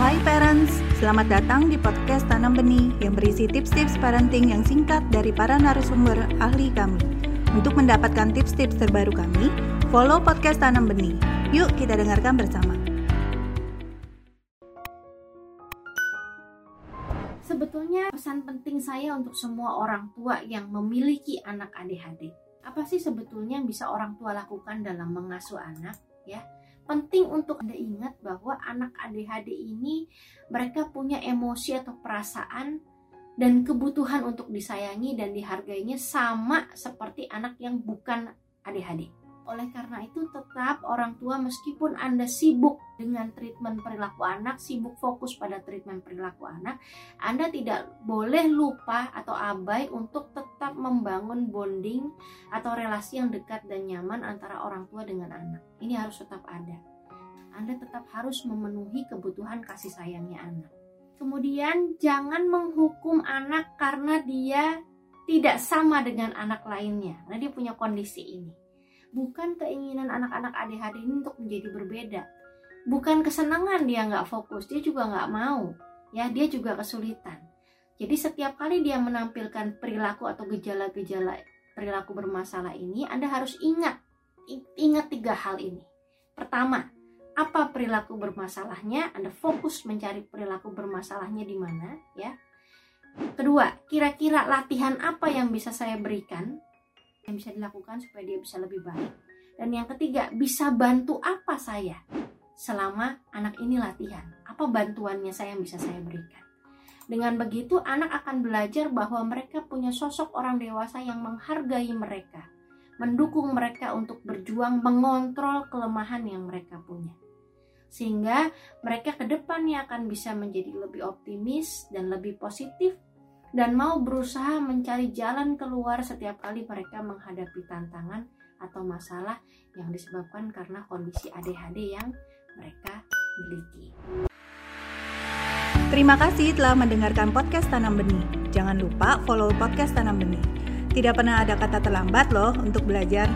Hai parents, selamat datang di podcast Tanam Benih yang berisi tips-tips parenting yang singkat dari para narasumber ahli kami. Untuk mendapatkan tips-tips terbaru kami, follow podcast Tanam Benih. Yuk kita dengarkan bersama. Sebetulnya pesan penting saya untuk semua orang tua yang memiliki anak ADHD. Apa sih sebetulnya yang bisa orang tua lakukan dalam mengasuh anak ya? Penting untuk Anda ingat bahwa anak ADHD ini mereka punya emosi atau perasaan dan kebutuhan untuk disayangi dan dihargainya sama seperti anak yang bukan ADHD. Oleh karena itu tetap orang tua meskipun Anda sibuk dengan treatment perilaku anak, sibuk fokus pada treatment perilaku anak, Anda tidak boleh lupa atau abai untuk tetap membangun bonding atau relasi yang dekat dan nyaman antara orang tua dengan anak. Ini harus tetap ada. Anda tetap harus memenuhi kebutuhan kasih sayangnya anak. Kemudian jangan menghukum anak karena dia tidak sama dengan anak lainnya. Nah, dia punya kondisi ini bukan keinginan anak-anak ADHD ini untuk menjadi berbeda. Bukan kesenangan dia nggak fokus dia juga nggak mau. Ya dia juga kesulitan. Jadi setiap kali dia menampilkan perilaku atau gejala-gejala perilaku bermasalah ini Anda harus ingat ingat tiga hal ini. Pertama apa perilaku bermasalahnya? Anda fokus mencari perilaku bermasalahnya di mana ya. Kedua kira-kira latihan apa yang bisa saya berikan yang bisa dilakukan supaya dia bisa lebih baik. Dan yang ketiga, bisa bantu apa saya selama anak ini latihan? Apa bantuannya saya yang bisa saya berikan? Dengan begitu, anak akan belajar bahwa mereka punya sosok orang dewasa yang menghargai mereka, mendukung mereka untuk berjuang mengontrol kelemahan yang mereka punya. Sehingga mereka ke depannya akan bisa menjadi lebih optimis dan lebih positif dan mau berusaha mencari jalan keluar setiap kali mereka menghadapi tantangan atau masalah yang disebabkan karena kondisi ADHD yang mereka miliki. Terima kasih telah mendengarkan podcast Tanam Benih. Jangan lupa follow podcast Tanam Benih. Tidak pernah ada kata terlambat loh untuk belajar.